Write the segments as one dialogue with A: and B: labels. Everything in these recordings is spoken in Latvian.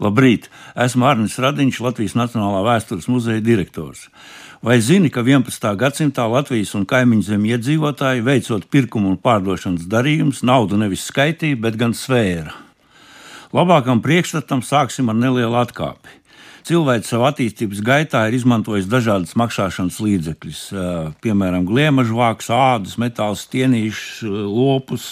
A: Labrīt! Esmu Arnis Radiņš, Latvijas Nacionālā vēstures muzeja direktors. Vai zini, ka 11. gadsimtā Latvijas un kaimiņu zemju iedzīvotāji, veicot pirkumu un pārdošanas darījumus, naudu nevis skaitīja, bet gan svēra? Labākam priekšstatam sāksim ar nelielu atkāpi cilvēks savā attīstības gaitā ir izmantojis dažādas maksāšanas līdzekļus, piemēram, gliemežvāks, ādus, metāla stienīšus, lopus,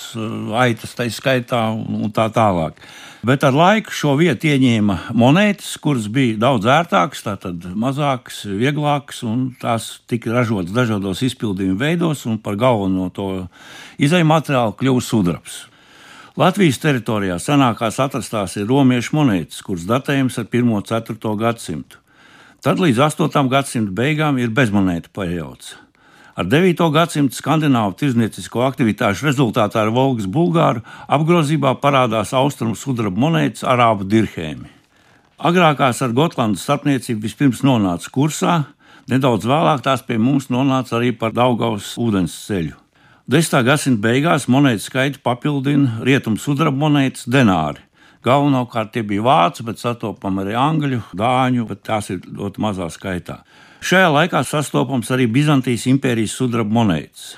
A: aitas, tā skaitā un tā tālāk. Bet ar laiku šo vietu ieņēma monētas, kuras bija daudz ērtākas, tātad mazākas, vieglākas, un tās tika ražotas dažādos izpildījuma veidos, un par galveno to izēju materiālu kļuva sudrabs. Latvijas teritorijā senākās atrastās ir romiešu monētas, kuras datējums ar 1. un 4. gadsimtu. Tad līdz 8. gadsimta beigām ir bezmonētu periods. Ar 9. gadsimta skandināvu tirzniecīsko aktivitāšu rezultātā ar Volgas bulgāru apgrozībā parādās austrumu sudraba monētas arābu dirhēmi. Agrākās ar Gotlandas starpniecību vispirms nonāca kursā, nedaudz vēlāk tās pie mums nonāca arī par Daugaus ūdens ceļu. 10. gadsimta beigās monētu skaitu papildina rietumu sudraba monētas denāri. Galvenokārt tie bija vācu, bet sastopami arī angļu, dāņu, bet tās ir ļoti mazā skaitā. Šajā laikā sastopams arī Bizantijas impērijas sudraba monētas.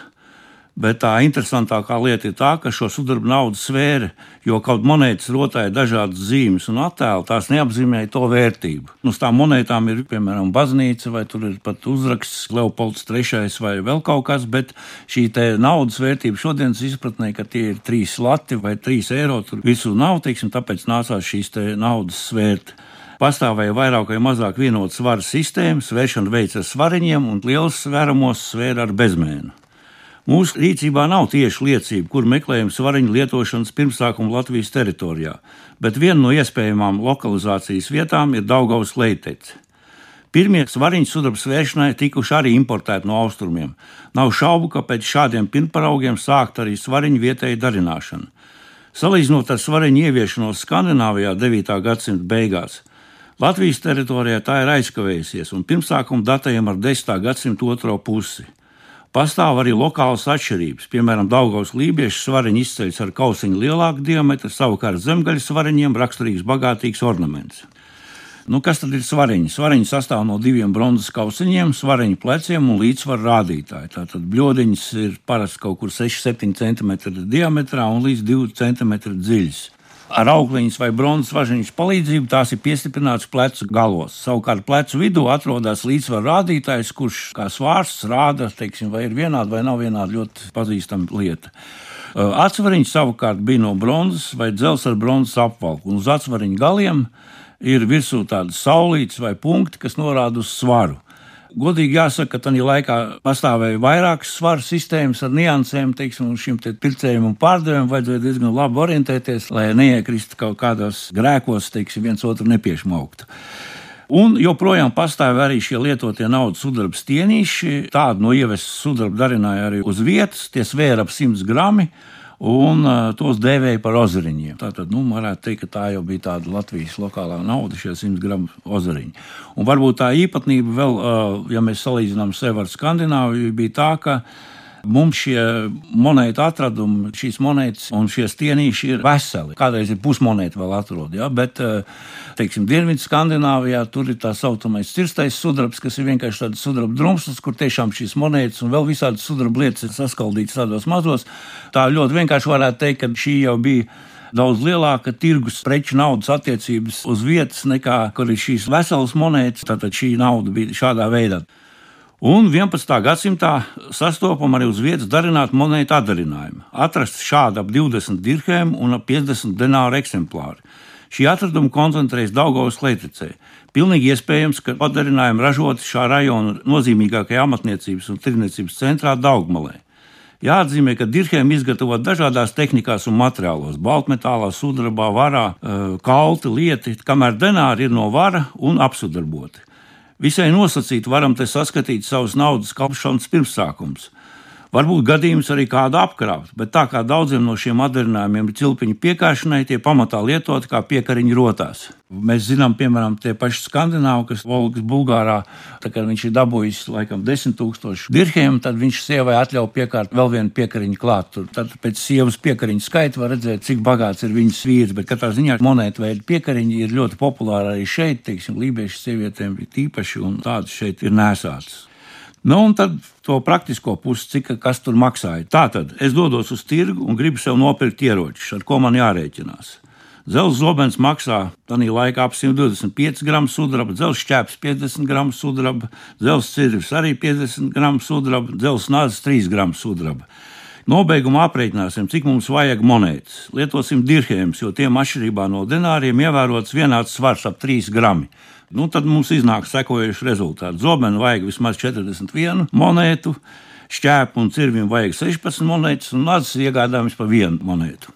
A: Bet tā interesantākā lieta ir tā, ka šo sudraba naudu svēra, jo kaut monētas rotāja dažādas zīmes un attēlu, tās neapzīmēja to vērtību. Nu, uz tām monētām ir piemēram baznīca, vai tur ir pat uzraksts Leopolds III vai vēl kaut kas, bet šī naudas vērtība šodienas izpratnē, ka tie ir trīs lati vai trīs eiro, tur visu nav, teiksim, tāpēc nācās šīs naudas svērt pastāvēja vairāk vai mazāk vienotas svaru sistēmas, svēršana veids ar svariņiem un liels svēramos svēra ar bezmēnu. Mūsu rīcībā nav tieši liecība, kur meklējam svariņu lietošanas pirmsākumu Latvijas teritorijā, bet viena no iespējamām lokalizācijas vietām ir Daugaus leitece. Pirmie svariņu sudraba svēršanai tikuši arī importēti no austrumiem. Nav šaubu, ka pēc šādiem pirmparaugiem sākt arī svariņu vietēju darināšanu. Salīdzinot ar svariņu ieviešanos Skandināvijā 9. gadsimta beigās, Latvijas teritorijā tā ir aizkavējusies un pirmsākumu datējam ar 10. gadsimta otro pusi. Pastāv arī lokālas atšķirības. Piemēram, Daugaus lībiešu svariņi izceļas ar kausiņu lielāku diametru, savukārt zemgaļas svariņiem raksturīgs bagātīgs ornaments. Nu, kas tad ir svariņi? Svariņi sastāv no diviem bronzas kausiņiem, svariņu pleciem un līdzsvaru rādītāju. Tātad bļodiņas ir parasti kaut kur 6-7 cm diametrā un līdz 2 cm dziļs ar augliņas vai bronzas važiņas palīdzību tās ir piestiprinātas plecu galos. Savukārt plecu vidū atrodas līdzsvaru rādītājs, kurš kā svārsts rāda, teiksim, vai ir vienāda vai nav vienāda ļoti pazīstama lieta. Atsvariņš savukārt bija no bronzas vai dzelzs ar bronzas apvalku, un uz atsvariņa galiem ir virsū tādas saulītes vai punkti, kas norāda uz svaru. Godīgi jāsaka, ka tajā laikā pastāvēja vairākas svaru sistēmas ar niansēm, teiksim, un šim te pircējiem un pārdevējiem vajadzēja diezgan labi orientēties, lai neiekristu kaut kādos grēkos, teiksim, viens otru nepiešmauktu. Un joprojām pastāv arī šie lietotie naudas sudraba stienīši. Tādu no ievestas sudraba darināja arī uz vietas, tie svēra ap 100 gramu un tos dēvēja par ozariņiem. Tātad, nu, varētu teikt, ka tā jau bija tāda Latvijas lokālā nauda, šie 100 gramu ozariņi. Un varbūt tā īpatnība vēl, ja mēs salīdzinām sevi ar Skandināviju, bija tā, ka Mums šie monētu atradumi, šīs monētas un šie stienīši ir veseli. Kādreiz ir pusmonēta vēl atrod, ja? bet, eh, teiksim, Dienvidu Skandināvijā tur ir tā saucamais cirstais sudrabs, kas ir vienkārši tāds sudraba drumslis, kur tiešām šīs monētas un vēl visādas sudraba lietas ir saskaldītas tādos mazos. Tā ļoti vienkārši varētu teikt, ka šī jau bija daudz lielāka tirgus preču naudas attiecības uz vietas nekā, kur ir šīs veselas monētas. Tātad šī nauda bija šādā veidā. Un 11. gadsimtā sastopam arī uz vietas darinātu monētu atdarinājumu. Atrasts šādi ap 20 dirhēm un ap 50 denāru eksemplāri. Šī atraduma koncentrējas Daugavas leitecē. Pilnīgi iespējams, ka padarinājumi ražoti šā rajona nozīmīgākajā amatniecības un tirdzniecības centrā Daugmalē. Jāatzīmē, ka dirhēm izgatavot dažādās tehnikās un materiālos - baltmetālā, sudrabā, varā, eh, kalti, lieti, kamēr denāri ir no vara un apsudarboti. Visai nosacīti varam te saskatīt savus naudas kalpošanas pirmsākums. Varbūt gadījums arī kādu apkrāpt, bet tā kā daudziem no šiem atdarinājumiem ir cilpiņu piekāšanai, tie pamatā lietot kā piekariņu rotās. Mēs zinām, piemēram, tie paši skandināvi, kas Volgas Bulgārā, tā kā viņš ir dabūjis laikam 10 tūkstošu dirhiem, tad viņš sievai atļauj piekārt vēl vienu piekariņu klāt. Tur, tad pēc sievas piekariņu skaita var redzēt, cik bagāts ir viņas vīrs, bet katrā ziņā monētu veidu piekariņi ir ļoti populāri arī šeit, teiksim, lībiešu sievietēm īpaši, un tādas šeit ir nesātas. Nu, un tad to praktisko pusi, cik kas tur maksāja. Tātad es dodos uz tirgu un gribu sev nopirkt ieročus, ar ko man jārēķinās. Zelta zobens maksā tādā laikā ap 125 gramu sudraba, dzelzs ķēps 50 gramu sudraba, dzelzs cirvis arī 50 gramu sudraba, dzelzs nāzes 3 gramu sudraba. Nobeigumā aprēķināsim, cik mums vajag monētas. Lietosim dirhēmus, jo tiem atšķirībā no denāriem ievērots vienāds svars ap 3 gramu. Nu, tad mums iznāk sekojuši rezultāti. Zobenu vajag vismaz 41 monētu, šķēpu un cirvim vajag 16 monētas, un nācis iegādājamies pa vienu monētu.